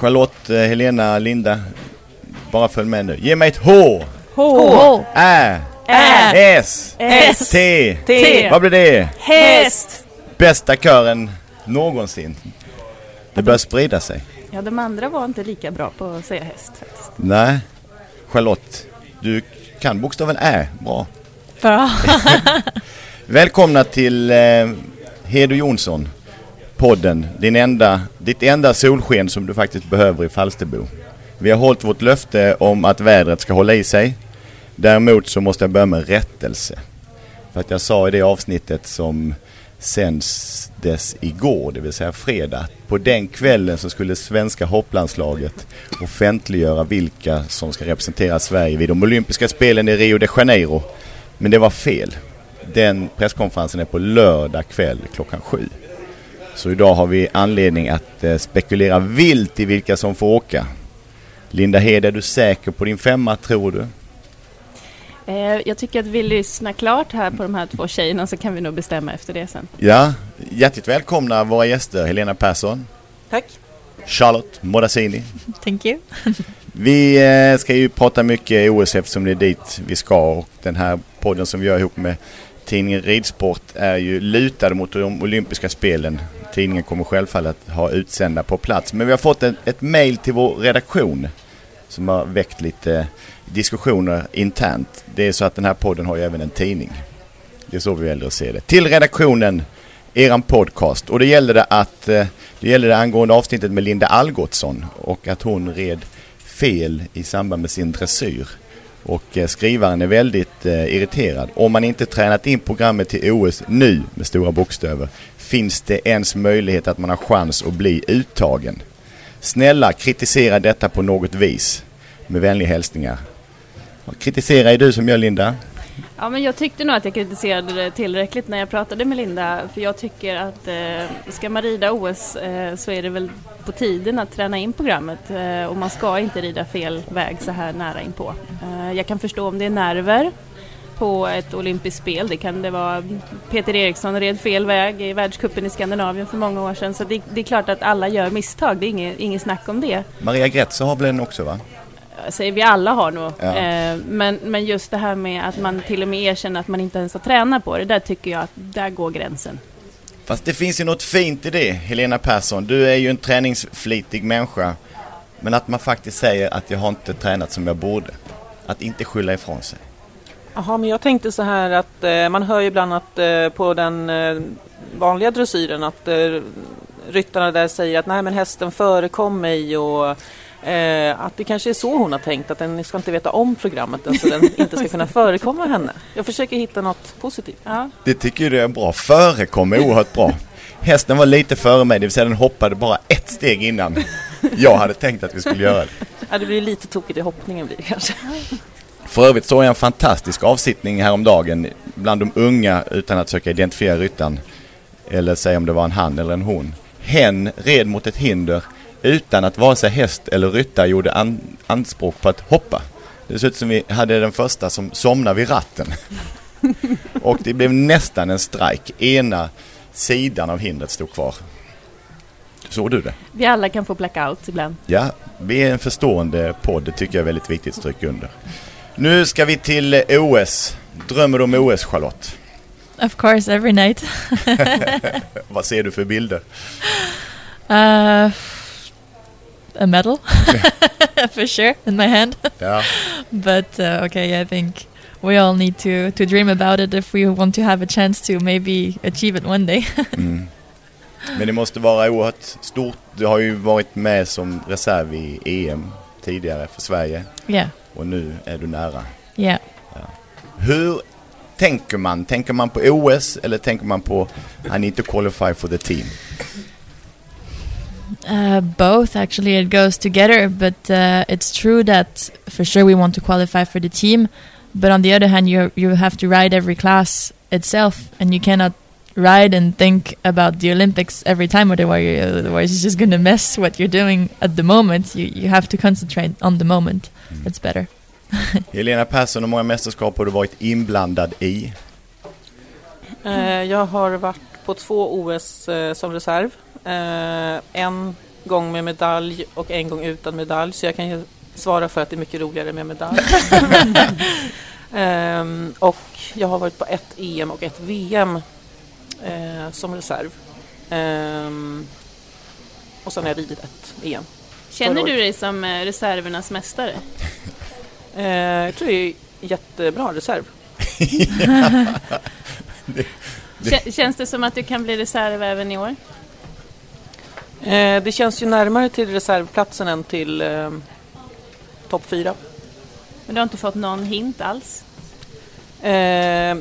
Charlotte, eh, Helena, Linda. Bara följ med nu. Ge mig ett H! H. Ä! Ä. S! S. T! T. Vad blir det? Häst. Bästa kören någonsin. Det börjar sprida sig. Ja, de andra var inte lika bra på att säga häst. faktiskt. Nej. Charlotte, du kan bokstaven Ä bra. Bra. Välkomna till eh, Hedo Jonsson podden. Din enda, ditt enda solsken som du faktiskt behöver i Falsterbo. Vi har hållit vårt löfte om att vädret ska hålla i sig. Däremot så måste jag börja med rättelse. För att jag sa i det avsnittet som sändes igår, det vill säga fredag. På den kvällen så skulle svenska hopplandslaget offentliggöra vilka som ska representera Sverige vid de olympiska spelen i Rio de Janeiro. Men det var fel. Den presskonferensen är på lördag kväll klockan sju. Så idag har vi anledning att eh, spekulera vilt i vilka som får åka. Linda Hed, är du säker på din femma tror du? Eh, Jag tycker att vi lyssnar klart här på de här två tjejerna så kan vi nog bestämma efter det sen. Ja, hjärtligt välkomna våra gäster Helena Persson, Tack. Charlotte Modassini. Thank you. Vi eh, ska ju prata mycket OS eftersom det är dit vi ska och den här podden som vi gör ihop med tidningen Ridsport är ju lutad mot de olympiska spelen. Tidningen kommer självfallet ha utsända på plats. Men vi har fått ett, ett mail till vår redaktion som har väckt lite eh, diskussioner internt. Det är så att den här podden har ju även en tidning. Det är så vi väljer att se det. Till redaktionen, eran podcast. Och det gällde det att, eh, det gällde det angående avsnittet med Linda Algotsson och att hon red fel i samband med sin dressyr. Och eh, skrivaren är väldigt irriterad. Om man inte tränat in programmet till OS nu med stora bokstäver finns det ens möjlighet att man har chans att bli uttagen. Snälla kritisera detta på något vis. Med vänliga hälsningar. Kritisera är du som gör Linda. Ja, men jag tyckte nog att jag kritiserade det tillräckligt när jag pratade med Linda. För jag tycker att eh, ska man rida OS eh, så är det väl på tiden att träna in programmet. Eh, och man ska inte rida fel väg så här nära inpå. Eh, jag kan förstå om det är nerver på ett olympiskt spel. Det kan det vara. Peter Eriksson red fel väg i världscupen i Skandinavien för många år sedan. Så det, det är klart att alla gör misstag. Det är inget, inget snack om det. Maria Gretzer har väl en också va? säger vi alla har nog. Ja. Eh, men, men just det här med att man till och med erkänner att man inte ens har tränat på det, där tycker jag att där går gränsen. Fast det finns ju något fint i det, Helena Persson. Du är ju en träningsflitig människa. Men att man faktiskt säger att jag har inte tränat som jag borde. Att inte skylla ifrån sig. Jaha, men jag tänkte så här att eh, man hör ju ibland att eh, på den eh, vanliga dressyren att eh, ryttarna där säger att nej men hästen förekom mig och Eh, att det kanske är så hon har tänkt, att den ska inte veta om programmet, så alltså den inte ska kunna förekomma henne. Jag försöker hitta något positivt. Ja. Det tycker du är bra. Förekom är oerhört bra. Hästen var lite före mig, det vill säga den hoppade bara ett steg innan jag hade tänkt att vi skulle göra det. Ja, det blir lite tokigt i hoppningen blir det kanske. För övrigt såg jag en fantastisk avsittning häromdagen bland de unga utan att söka identifiera ryttaren. Eller säga om det var en han eller en hon. Hen red mot ett hinder utan att vare sig häst eller ryttare gjorde an anspråk på att hoppa. Det såg ut som vi hade den första som somnade vid ratten. Och det blev nästan en strike. Ena sidan av hindret stod kvar. Såg du det? Vi alla kan få blackout ibland. Ja, vi är en förstående podd. Det tycker jag är väldigt viktigt att stryka under. Nu ska vi till OS. Drömmer du om OS, Charlotte? Of course, every night. Vad ser du för bilder? Uh, a medal, for sure, in my hand. Ja. but uh, okay, I think we all need to to dream about it if we want to have a chance to maybe achieve it one day. mm. Men det måste vara oerhört stort. Du har ju varit med som reserv i EM tidigare för Sverige. Yeah. Och nu är du nära. Yeah. Ja. Hur tänker man? Tänker man på OS eller tänker man på I need to qualify for the team? Uh, both actually it goes together but uh, it's true that for sure we want to qualify for the team but on the other hand you you have to ride every class itself and you cannot ride and think about the olympics every time otherwise, it's just going to mess what you're doing at the moment you you have to concentrate on the moment mm. it's better Helena Persson, hur många mästerskap har du varit inblandad i? Uh, jag har varit på två OS uh, som reserv Eh, en gång med medalj och en gång utan medalj. Så jag kan ju svara för att det är mycket roligare med medalj. um, och jag har varit på ett EM och ett VM uh, som reserv. Um, och sen har jag ridit ett EM. Känner du dig som reservernas mästare? Uh, jag tror det är jättebra reserv. det, det. Känns det som att du kan bli reserv även i år? Eh, det känns ju närmare till reservplatsen än till eh, topp fyra. Men du har inte fått någon hint alls? Eh,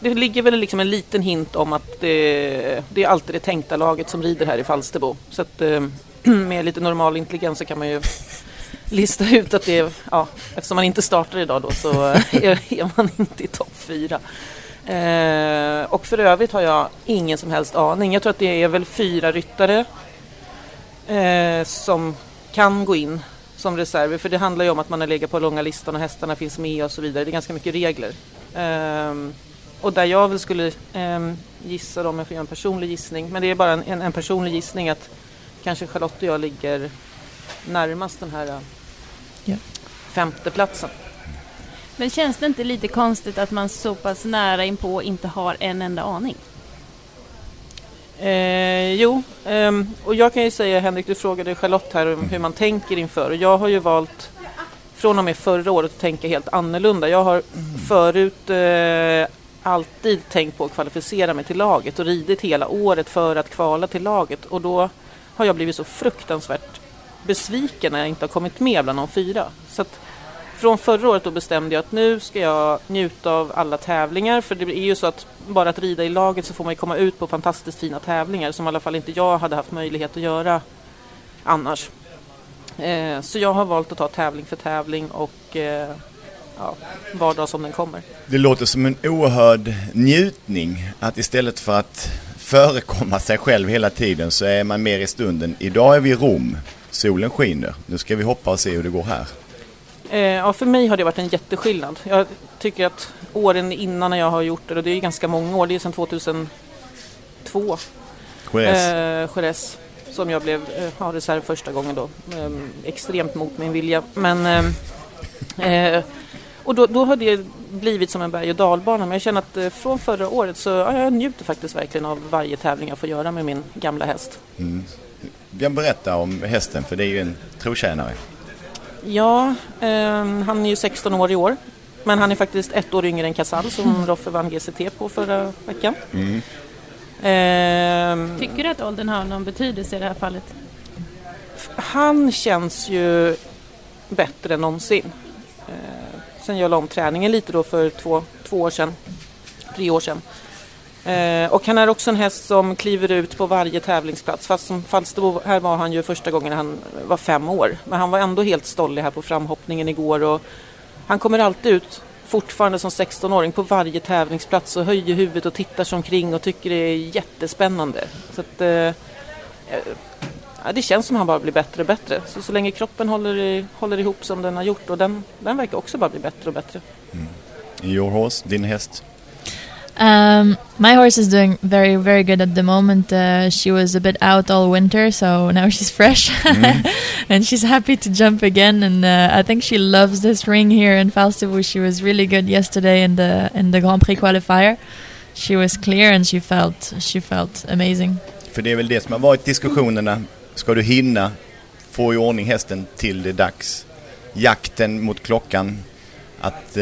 det ligger väl liksom en liten hint om att det, det, är alltid det tänkta laget som rider här i Falsterbo. Så att eh, med lite normal intelligens så kan man ju lista ut att det är, ja, eftersom man inte startar idag då så eh, är, är man inte i topp fyra. Eh, och för övrigt har jag ingen som helst aning. Jag tror att det är väl fyra ryttare eh, som kan gå in som reserver. För det handlar ju om att man har legat på långa listan och hästarna finns med och så vidare. Det är ganska mycket regler. Eh, och där jag väl skulle eh, gissa om jag får göra en personlig gissning, men det är bara en, en, en, personlig gissning att kanske Charlotte och jag ligger närmast den här ja. femteplatsen. Men känns det inte lite konstigt att man så pass nära inpå inte har en enda aning? Eh, jo, eh, och jag kan ju säga Henrik, du frågade Charlotte här om hur man tänker inför och jag har ju valt från och med förra året att tänka helt annorlunda. Jag har förut eh, alltid tänkt på att kvalificera mig till laget och ridit hela året för att kvala till laget och då har jag blivit så fruktansvärt besviken när jag inte har kommit med bland de fyra. Så att, från förra året då bestämde jag att nu ska jag njuta av alla tävlingar för det är ju så att bara att rida i laget så får man komma ut på fantastiskt fina tävlingar som i alla fall inte jag hade haft möjlighet att göra annars. Eh, så jag har valt att ta tävling för tävling och eh, ja, var dag som den kommer. Det låter som en oerhörd njutning att istället för att förekomma sig själv hela tiden så är man mer i stunden. Idag är vi i Rom, solen skiner, nu ska vi hoppa och se hur det går här. Eh, ja, för mig har det varit en jätteskillnad. Jag tycker att åren innan när jag har gjort det, och det är ganska många år, det är sedan 2002. Jerez. Eh, som jag blev eh, reserv första gången då. Eh, extremt mot min vilja. Men, eh, eh, och då, då har det blivit som en berg och dalbana. Men jag känner att eh, från förra året så ja, jag njuter faktiskt verkligen av varje tävling jag får göra med min gamla häst. Mm. Jag berätta om hästen för det är ju en trotjänare. Ja, eh, han är ju 16 år i år. Men han är faktiskt ett år yngre än Casall som mm. Roffe vann GCT på förra veckan. Mm. Eh, Tycker du att åldern har någon betydelse i det här fallet? han känns ju bättre än någonsin. Eh, sen jag la om träningen lite då för två, två år sedan, tre år sedan. Eh, och han är också en häst som kliver ut på varje tävlingsplats. Fast som Falsterbo, här var han ju första gången han var fem år. Men han var ändå helt stollig här på framhoppningen igår. Och han kommer alltid ut fortfarande som 16-åring på varje tävlingsplats och höjer huvudet och tittar sig omkring och tycker det är jättespännande. Så att, eh, ja, det känns som att han bara blir bättre och bättre. Så, så länge kroppen håller, i, håller ihop som den har gjort och den, den verkar också bara bli bättre och bättre. Mm. Your horse, din häst? Um, my horse is doing very, very good at the moment. Uh, she was a bit out all winter, so now she's fresh mm. and she's happy to jump again. And uh, I think she loves this ring here in Falsterbo. She was really good yesterday in the in the Grand Prix qualifier. She was clear and she felt she felt amazing. För det är väl det som har varit diskussionerna. Ska du hinna få i ordning hästen till det dags? Jakten mot klockan at uh,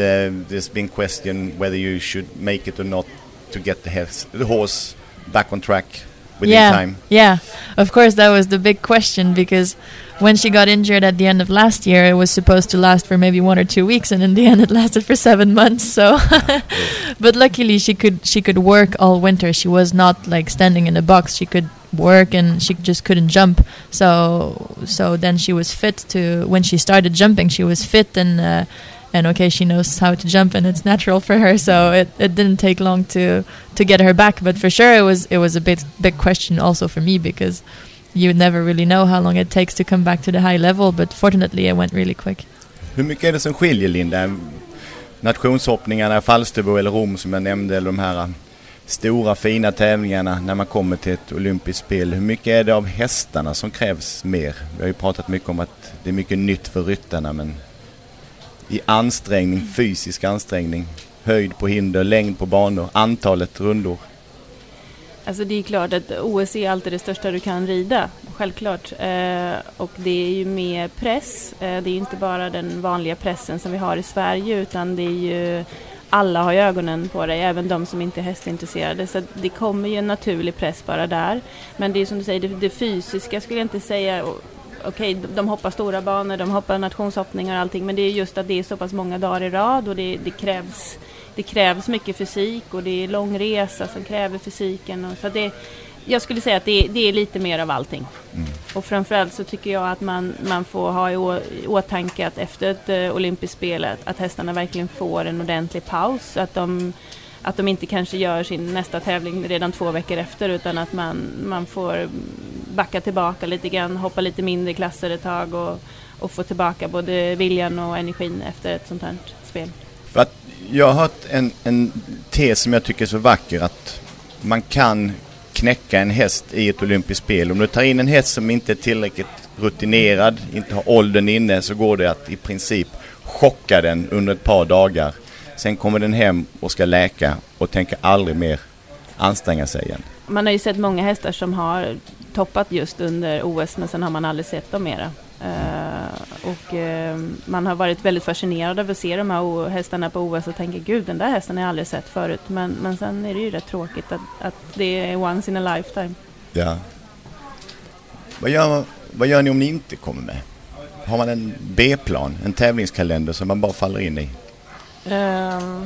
there's been question whether you should make it or not to get the horse, the horse back on track within yeah, time. Yeah, of course that was the big question because when she got injured at the end of last year, it was supposed to last for maybe one or two weeks, and in the end, it lasted for seven months. So, but luckily she could she could work all winter. She was not like standing in a box. She could work and she just couldn't jump. So so then she was fit to when she started jumping she was fit and uh, and okay she knows how to jump and it's natural for her. So it, it didn't take long to to get her back. But for sure it was it was a bit big question also for me because you never really know how long it takes to come back to the high level. But fortunately it went really quick. Hur mycket är det som skiljer Linda? Nationshoppningarna, Falsterbo eller Rom som jag nämnde eller de här stora fina tävlingarna när man kommer till ett olympiskt spel. Hur mycket är det av hästarna som krävs mer? Vi har ju pratat mycket om att det är mycket nytt för ryttarna men i ansträngning, fysisk ansträngning, höjd på hinder, längd på banor, antalet rundor? Alltså det är klart att OS är alltid det största du kan rida, självklart. Eh, och det är ju mer press. Eh, det är ju inte bara den vanliga pressen som vi har i Sverige utan det är ju alla har ögonen på dig, även de som inte är hästintresserade. Så det kommer ju en naturlig press bara där. Men det är som du säger, det, det fysiska skulle jag inte säga okej, okay, de hoppar stora banor, de hoppar nationshoppningar och allting, men det är just att det är så pass många dagar i rad och det, det krävs, det krävs mycket fysik och det är lång resa som kräver fysiken. Och, så det, jag skulle säga att det, det är lite mer av allting. Mm. Och framförallt så tycker jag att man, man får ha i, å, i åtanke att efter ett uh, olympiskt spel att, att hästarna verkligen får en ordentlig paus. Att de, att de inte kanske gör sin nästa tävling redan två veckor efter utan att man, man får backa tillbaka lite grann, hoppa lite mindre klasser ett tag och, och få tillbaka både viljan och energin efter ett sånt här spel. För att jag har hört en, en tes som jag tycker är så vacker att man kan knäcka en häst i ett olympiskt spel. Om du tar in en häst som inte är tillräckligt rutinerad, inte har åldern inne, så går det att i princip chocka den under ett par dagar. Sen kommer den hem och ska läka och tänker aldrig mer anstränga sig igen. Man har ju sett många hästar som har toppat just under OS men sen har man aldrig sett dem mera. Uh, och uh, man har varit väldigt fascinerad av att se de här hästarna på OS och tänker gud den där hästen har jag aldrig sett förut. Men, men sen är det ju rätt tråkigt att, att det är once in a lifetime. Ja. Vad gör, vad gör ni om ni inte kommer med? Har man en B-plan, en tävlingskalender som man bara faller in i? Uh,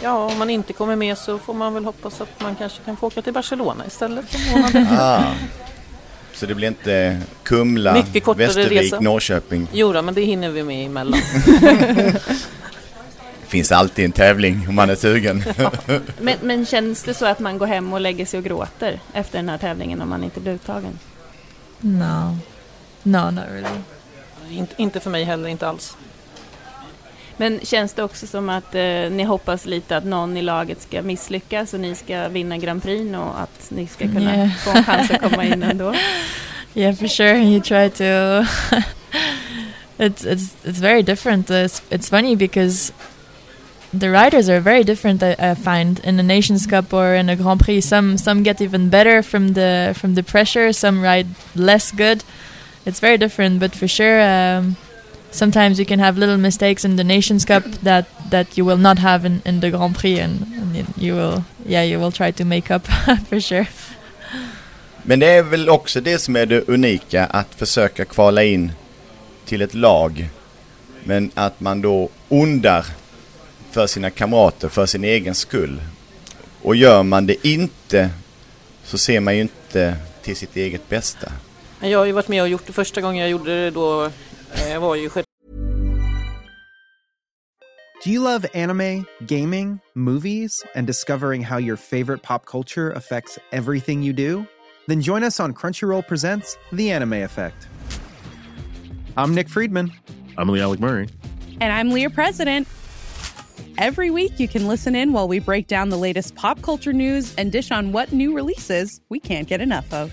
Ja, om man inte kommer med så får man väl hoppas att man kanske kan få åka till Barcelona istället ah. Så det blir inte Kumla, Västervik, resa. Norrköping? Jo då, men det hinner vi med emellan. det finns alltid en tävling om man är sugen. men, men känns det så att man går hem och lägger sig och gråter efter den här tävlingen om man inte blir uttagen? No, no not really. Inte, inte för mig heller, inte alls. Men känns det också som att eh, ni hoppas lite att någon i laget ska misslyckas och ni ska vinna Grand Prix och att ni ska kunna yeah. få en chans att komma in ändå? Yeah, for sure. You try to. it's it's it's very different. It's, it's funny because the riders are very different. I, I, find in the Nations Cup or in a Grand Prix, some some get even better from the from the pressure. Some ride less good. It's very different, but for sure. Um, sometimes you can have little mistakes in the Nations Cup that that you will not have in, in the Grand Prix, and, and you will yeah you will try to make up for sure. Men det är väl också det som är det unika, att försöka kvala in till ett lag. Men att man då ondar för sina kamrater, för sin egen skull. Och gör man det inte så ser man ju inte till sitt eget bästa. Jag har ju varit med och gjort det första gången jag gjorde det då, jag var ju Do you love anime, gaming, movies, and discovering how your favorite pop culture affects everything you do? Then join us on Crunchyroll Presents The Anime Effect. I'm Nick Friedman. I'm Lee Alec Murray. And I'm Leah President. Every week, you can listen in while we break down the latest pop culture news and dish on what new releases we can't get enough of.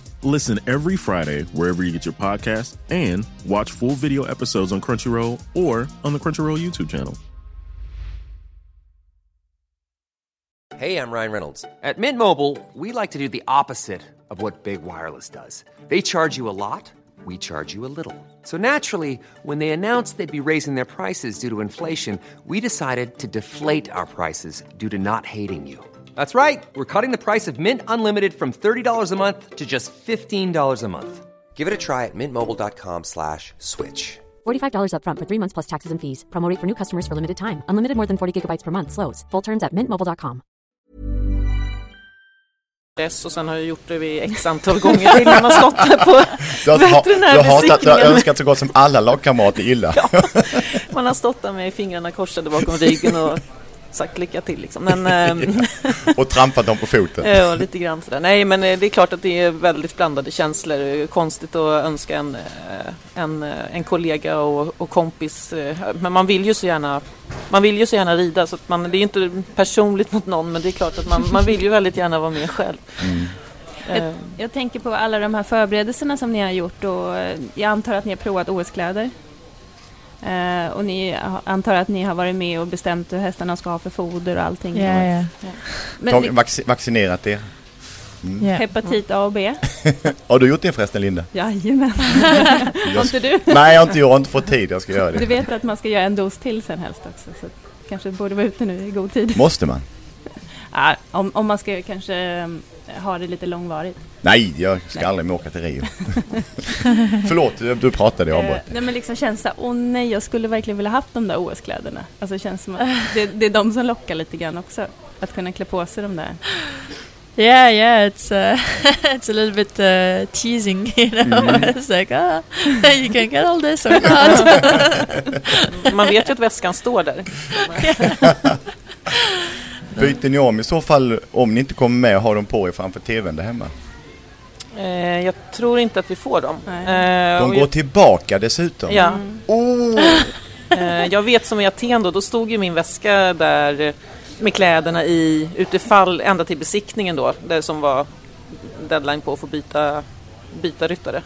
Listen every Friday wherever you get your podcast and watch full video episodes on Crunchyroll or on the Crunchyroll YouTube channel. Hey, I'm Ryan Reynolds. At Mint Mobile, we like to do the opposite of what Big Wireless does. They charge you a lot, we charge you a little. So naturally, when they announced they'd be raising their prices due to inflation, we decided to deflate our prices due to not hating you. That's right. We're cutting the price of Mint Unlimited from $30 a month to just $15 a month. Give it a try at mintmobile.com slash switch. $45 upfront for three months plus taxes and fees. Promo rate for new customers for limited time. Unlimited more than 40 gigabytes per month. Slows. Full terms at mintmobile.com. dess och sen har jag gjort det vid x antal gånger när man stått där på Du har, hatat, du har veterinärbesiktningen. önskat så gott som alla lagkamrater illa. Man har stått där med fingrarna korsade bakom ryggen och sagt lycka till liksom. Men, ehm, och trampat dem på foten. Ja, lite grann sådär. Nej, men eh, det är klart att det är väldigt blandade känslor. Konstigt att önska en, eh, en, eh, en kollega och, och kompis. Men man vill ju så gärna man vill ju så gärna rida så att man, det är inte personligt mot någon men det är klart att man, man vill ju väldigt gärna vara med själv. Jag, Eh, jag tänker på alla de här förberedelserna som ni har gjort och jag antar att ni har provat OS-kläder. Eh, och ni antar att ni har varit med och bestämt hur hästarna ska ha för foder och allting. Ja, Och- ja. Men Tag, vac- vaccinerat er. Mm. Ja. hepatit A och B? Har du gjort det förresten Linda? Jajamän. Har inte du? Nej, jag har inte, jag har inte fått tid. Jag ska göra Du det. vet att man ska göra en dos till sen helst också. Så kanske borde vara ute nu i god tid. Måste man? Ja, om, om man ska kanske um, ha det lite långvarigt. Nej, jag ska aldrig mer åka till Rio. Förlåt, du, pratade, jag Eh, avbröt. nej men liksom känns det, åh nej jag skulle verkligen vilja haft de där OS-kläderna. Alltså det känns som att det, det är de som lockar lite grann också. Att kunna klä på sig de där. Yeah, yeah, it's uh, it's a little bit uh, teasing, you know. Mm. it's like, ah, you can get all this or not. man vet ju att väskan står där. Byter ni om i så fall om ni inte kommer med och har dem på er framför tvn där hemma? Eh, jag tror inte att vi får dem. Eh, De går jag- tillbaka dessutom. Ja. Oh! Eh, jag vet som i Aten då, då stod ju min väska där med kläderna i utifall ända till besiktningen då, där som var deadline på att få byta, byta ryttare.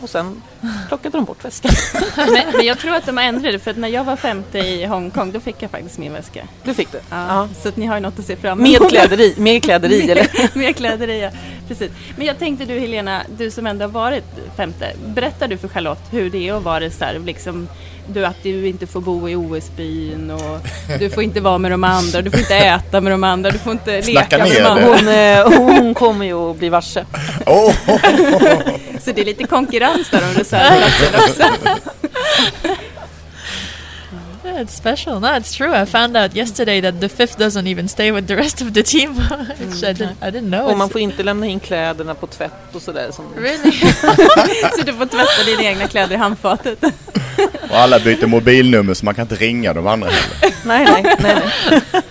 Och sen plockade de bort väskan. men, men jag tror att de har ändrat det för att när jag var femte i Hongkong då fick jag faktiskt min väska. Du fick det? Ja, Så att ni har ju något att se fram emot. Med kläder i, med kläder i eller? Med kläder i, ja. Precis. Men jag tänkte du Helena, du som ändå har varit femte. Berättar du för Charlotte hur det är att vara reserv? Liksom, du, att du inte får bo i OS-byn och du får inte vara med de andra, du får inte äta med de andra, du får inte leka med de andra. Hon, eh, hon kommer ju att bli varse. Oh! Så det är lite konkurrens där om reservplatser också. Yeah, it's special. No, it's true. I found out yesterday that the fifth doesn't even stay with the rest of the team, which I, didn't, I didn't know. Och man får inte lämna in kläderna på tvätt och sådär. Som... Really? Så du får tvätta dina egna kläder i handfatet. Och alla byter mobilnummer så man kan inte ringa de andra heller. Nej, nej, nej, nej.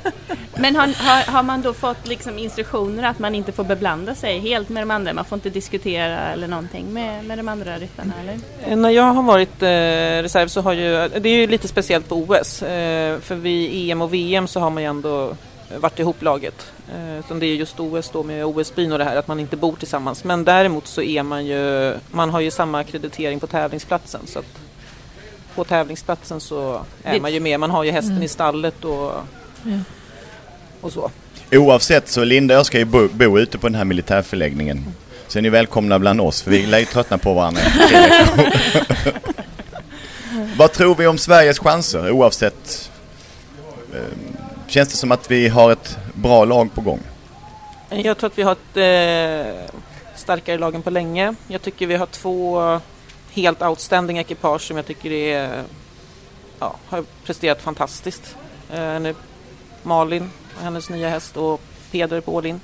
Men har, har, har man då fått liksom instruktioner att man inte får beblanda sig helt med de andra? Man får inte diskutera eller någonting med, med de andra ryttarna eller? Eh, När jag har varit eh, reserv så har ju, det är ju lite speciellt på OS. Eh, för vid EM och VM så har man ju ändå varit ihop laget. Eh, utan det är just OS då med OS-byn och det här att man inte bor tillsammans. Men däremot så är man ju, man har ju samma akkreditering på tävlingsplatsen. Så att på tävlingsplatsen så är man ju med. Man har ju hästen Mm. i stallet och, Ja. Och så. Oavsett så Linda och jag ska ju bo, bo ute på den här militärförläggningen. Så är ni välkomna bland oss för vi lär ju tröttna på varandra. Vad tror vi om Sveriges chanser oavsett? Eh, känns det som att vi har ett bra lag på gång? Jag tror att vi har ett eh, starkare lag än på länge. Jag tycker vi har två helt outstanding ekipage som jag tycker är, ja, har presterat fantastiskt. Eh, nu Malin hennes nya häst och Peder på Ålin.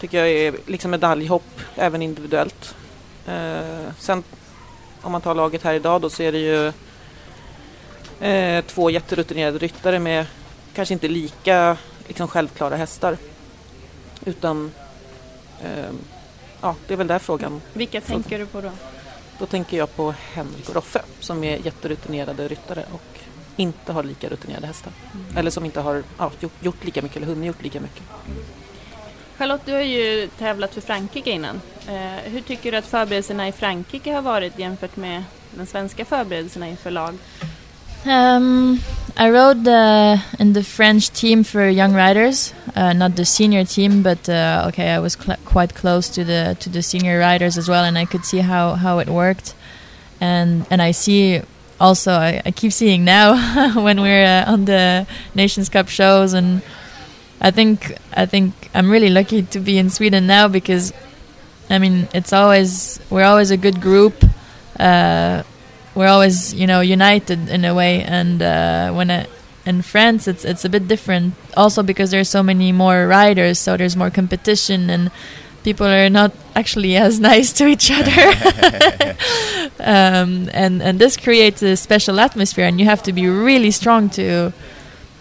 Tycker jag är liksom medaljhopp även individuellt. Eh, sen om man tar laget här idag då så är det ju eh, två jätterutinerade ryttare med kanske inte lika liksom, självklara hästar. Utan ehm, ja, det är väl där frågan. Vilka tänker du på då? Då tänker jag på Henrik och Roffe som är jätterutinerade ryttare och inte har lika rutinerade hästar. Eller som inte har ja, gjort, gjort lika mycket eller hunnit gjort lika mycket. Charlotte, du har ju tävlat för Frankrike innan. Eh, hur tycker du att förberedelserna i Frankrike har varit jämfört med de svenska förberedelserna inför lag? Um, I rode uh, in the French team for young riders, uh, not the senior team, but uh, okay, I was cl- quite close to the to the senior riders as well, and I could see how, how it worked, and and I see also I, I keep seeing now when we're uh, on the Nations Cup shows, and I think I think I'm really lucky to be in Sweden now because, I mean, it's always we're always a good group. Uh, we're always you know united in a way and uh, when in France it's it's a bit different also because there's so many more riders so there's more competition and people are not actually as nice to each other um, and and this creates a special atmosphere and you have to be really strong to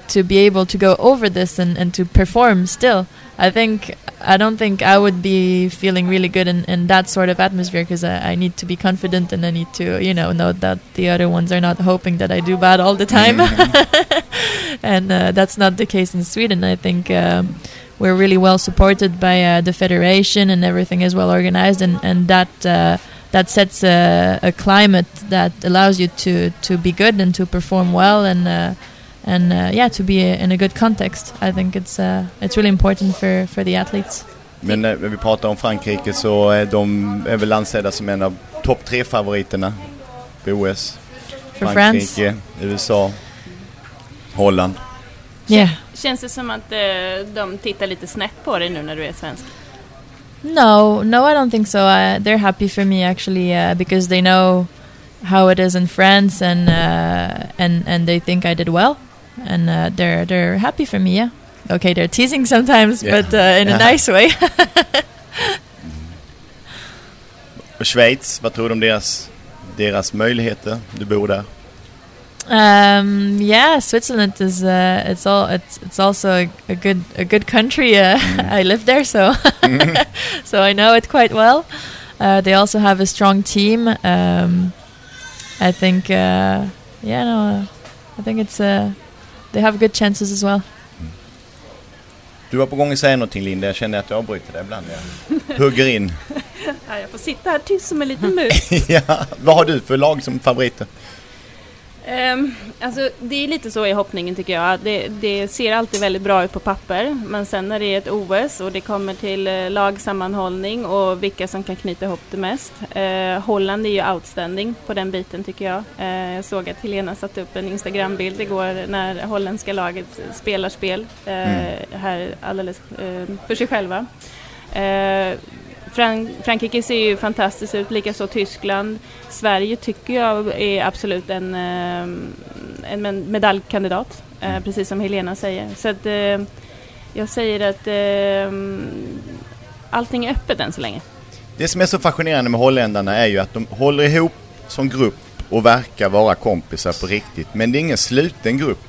to be able to go over this and, and to perform still I think I don't think I would be feeling really good in, in that sort of atmosphere because I, I need to be confident and I need to, you know, know that the other ones are not hoping that I do bad all the time. and uh, that's not the case in Sweden. I think um, we're really well supported by uh, the federation and everything is well organized and, and that uh, that sets a, a climate that allows you to, to be good and to perform well and uh, and uh, yeah, to be in a good context. I think it's uh, it's really important for, for the athletes. Men när vi pratar om Frankrike så är de är väl ansedda som en av topp tre favoriterna på OS. For Frankrike, USA, Holland. Yeah. Känns det som att eh, de tittar lite snett på dig nu när du är svensk? No, no, I don't think so. Uh, they're happy for me actually uh, because they know how it is in France and uh, and and they think I did well, and uh, they're they're happy for me. Yeah. Okay, they're teasing sometimes, Yeah. but uh, in a Yeah. nice way. Schweiz, vad tror du om deras, deras möjligheter? Du bor där. Um, yeah, Switzerland is uh, it's all it's it's also a, a good a good country. Uh, I live there, so so I know it quite well. Uh, they also have a strong team. Um, I think, uh, yeah, no, uh, I think it's uh, they have good chances as well. Du var på gång att säga någonting Linda, jag känner att jag avbryter dig ibland. Jag hugger in. Ja, jag får sitta här tyst som en liten mus. ja, vad har du för lag som favoriter? Ehm, alltså, det är lite så i hoppningen tycker jag. Det, det ser alltid väldigt bra ut på papper, men sen när det är ett OS och det kommer till eh, lagsammanhållning och vilka som kan knyta ihop det mest. Eh, Holland är ju outstanding på den biten tycker jag. Eh, jag såg att Helena satte upp en Instagrambild igår när holländska laget spelar spel eh, Mm. här alldeles eh, för sig själva. Fran- Frankrike ser ju fantastiskt ut, likaså Tyskland. Sverige tycker jag är absolut en, eh, en medaljkandidat, eh, precis som Helena säger. Så att, eh, jag säger att allting är öppet än så länge. Det som är så fascinerande med holländarna är ju att de håller ihop som grupp och verkar vara kompisar på riktigt. Men det är ingen sluten grupp.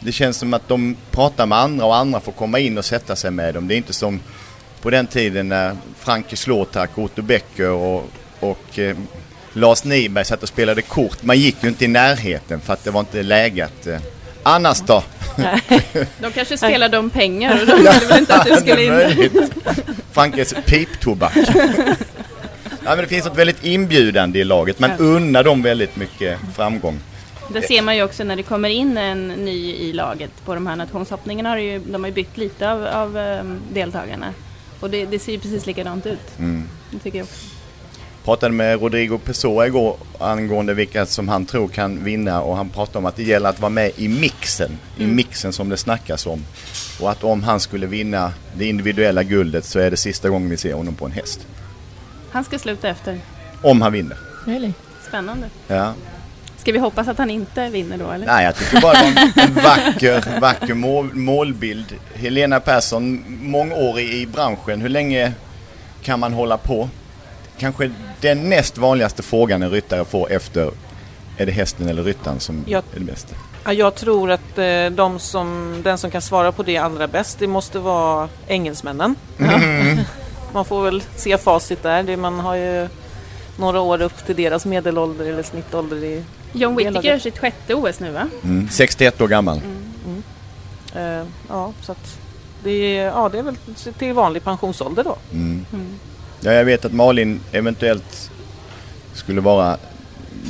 Det känns som att de pratar med andra och andra får komma in och sätta sig med dem. Det är inte som på den tiden när Franke Slåtak, Otto Becker och, och eh, Lars Niberg satt och spelade kort. Man gick ju inte i närheten för att det var inte läget. Eh. Annars då? De kanske spelar de pengar och de ville väl inte att du skulle in. Frankes piptobak. Ja, men det finns något väldigt inbjudande i laget. Man unnar dem väldigt mycket framgång. Det ser man ju också när det kommer in en ny i laget på de här nationshoppningarna. Har det ju, de har ju bytt lite av, av ehm, deltagarna. Och det, det ser ju precis likadant ut. Mm. Det tycker jag också. Pratade med Rodrigo Pessoa igår angående vilka som han tror kan vinna och han pratade om att det gäller att vara med i mixen. I Mm. mixen som det snackas om. Och att om han skulle vinna det individuella guldet så är det sista gången vi ser honom på en häst. Han ska sluta efter. Om han vinner. Really? Spännande. Ja. Ska vi hoppas att han inte vinner då eller? Nej, jag tycker bara det var en, en vacker, vacker mål, målbild. Helena Persson, mångårig i branschen. Hur länge kan man hålla på? Kanske den näst vanligaste frågan en ryttare får efter är det hästen eller ryttaren som Ja. är det bästa? Ja, jag tror att eh, de som, den som kan svara på det allra bäst, det måste vara engelsmännen. Mm. Man får väl se facit där. Det, man har ju några år upp till deras medelålder eller snittålder i John Whittaker gör sitt sjätte OS nu va? Mm. 61 år gammal. Eh, ja, så att det, är- ja, det är väl till vanlig pensionsålder då. Mm. Ja, jag vet att Malin eventuellt skulle vara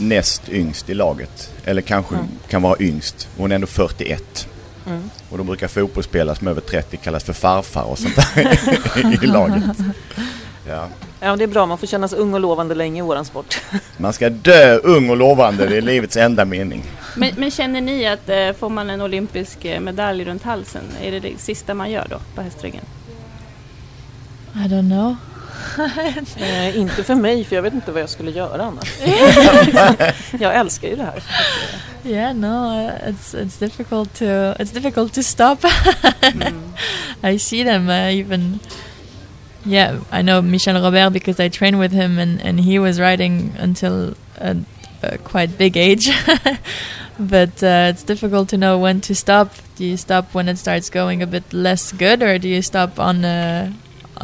näst yngst i laget. Eller kanske Mm. kan vara yngst. Hon är ändå 41. Mm. Och då brukar fotbollsspelare som är över 30 kallas för farfar och sånt där i laget. Ja. Ja, det är bra. Man får känna sig ung och lovande länge i våran sport. Man ska dö ung och lovande, det är livets enda mening. Men, men känner ni att eh, får man en olympisk eh, medalj runt halsen, är det det sista man gör då på hästryggen? I don't know. Eh, inte för mig, för jag vet inte vad jag skulle göra annars. jag älskar ju det här. Yeah, no, it's it's difficult to it's difficult to stop. I see them uh, even. Yeah, I know Michel Robert because I trained with him, and and he was riding until a, a quite big age. but uh, it's difficult to know when to stop. Do you stop when it starts going a bit less good, or do you stop on a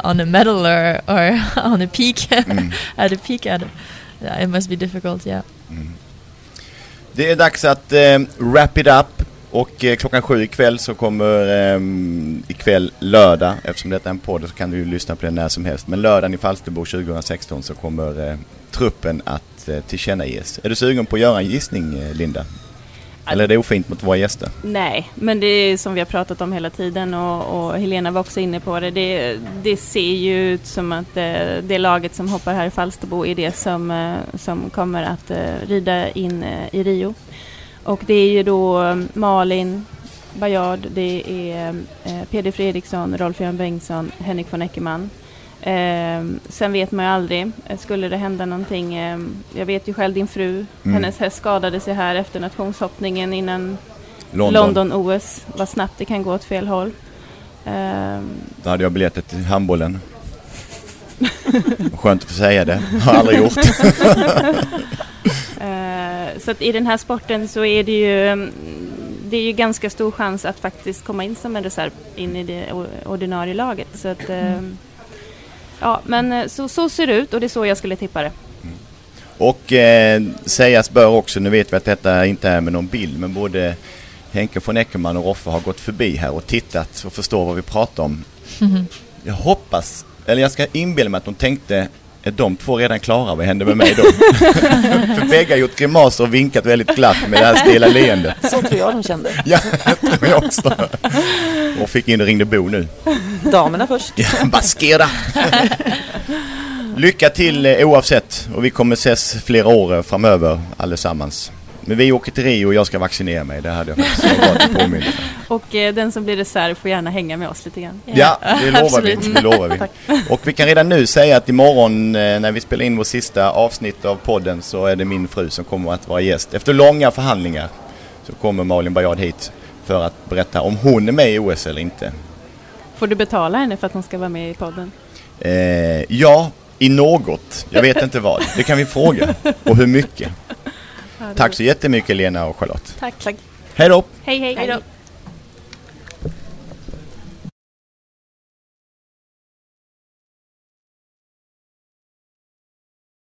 on a medal or or on a peak Mm. at a peak at? Yeah, it must be difficult. Yeah. Det är dags att eh, wrap it up. Och eh, klockan sju ikväll så kommer eh, ikväll lördag, eftersom detta är en podd så kan du ju lyssna på den när som helst. Men lördagen i Falsterbo 2016 så kommer eh, truppen att eh, tillkännages. Är du sugen på att göra en gissning eh, Linda? Eller är det ofint mot våra gäster? Nej, men det är som vi har pratat om hela tiden och, och Helena var också inne på det. Det, det ser ju ut som att eh, det laget som hoppar här i Falsterbo är det som, eh, som kommer att eh, rida in i Rio. Och det är ju då eh, Malin Bajard, det är eh, Peder Fredriksson, Rolf-Göran Bengtsson, Henrik von Eckermann. Eh, sen vet man ju aldrig, eh, skulle det hända någonting. Eh, jag vet ju själv din fru, Mm. hennes häst skadade sig här efter nationshoppningen innan London. London-OS. Vad snabbt det kan gå åt fel håll. Eh, Då hade jag biljetter till handbollen. Skönt att få säga det. Har aldrig gjort. Eh, så att i den här sporten så är det ju mm, det är ju ganska stor chans att faktiskt komma in som en reserv in i det ordinarie laget. Så att, eh, ja, men eh, så, så ser det ut och det är så jag skulle tippa det. Och eh, sägas bör också, nu vet vi att detta inte är med någon bild, men både Henke von Eckermann och Roffe har gått förbi här och tittat och förstår vad vi pratar om. Jag hoppas, eller jag ska inbilla mig att de tänkte, är de två redan klara? Vad händer med mig då? För bägge har gjort grimaser och vinkat väldigt glatt med det här stela leendet. Så tror jag de kände. Ja, det tror jag också. Och fick in och ringde Bo nu. Damerna först. Ja, Baskera! Lycka till eh, oavsett och vi kommer ses flera år eh, framöver allesammans. Men vi åker till Rio och jag ska vaccinera mig, det hade jag faktiskt varit påminn. Och eh, den som blir reserv får gärna hänga med oss lite grann. Ja, det lovar vi. Det lovar vi. Och vi kan redan nu säga att imorgon eh, när vi spelar in vår sista avsnitt av podden så är det min fru som kommer att vara gäst. Efter långa förhandlingar så kommer Malin Bajard hit för att berätta om hon är med i OS eller inte. Får du betala henne för att hon ska vara med i podden? Eh, ja, i något. Jag vet inte vad. Det kan vi fråga. Och hur mycket. Tack så jättemycket Lena och Charlotte. Tack. Tack. Hej då! Hej hej. Hej då.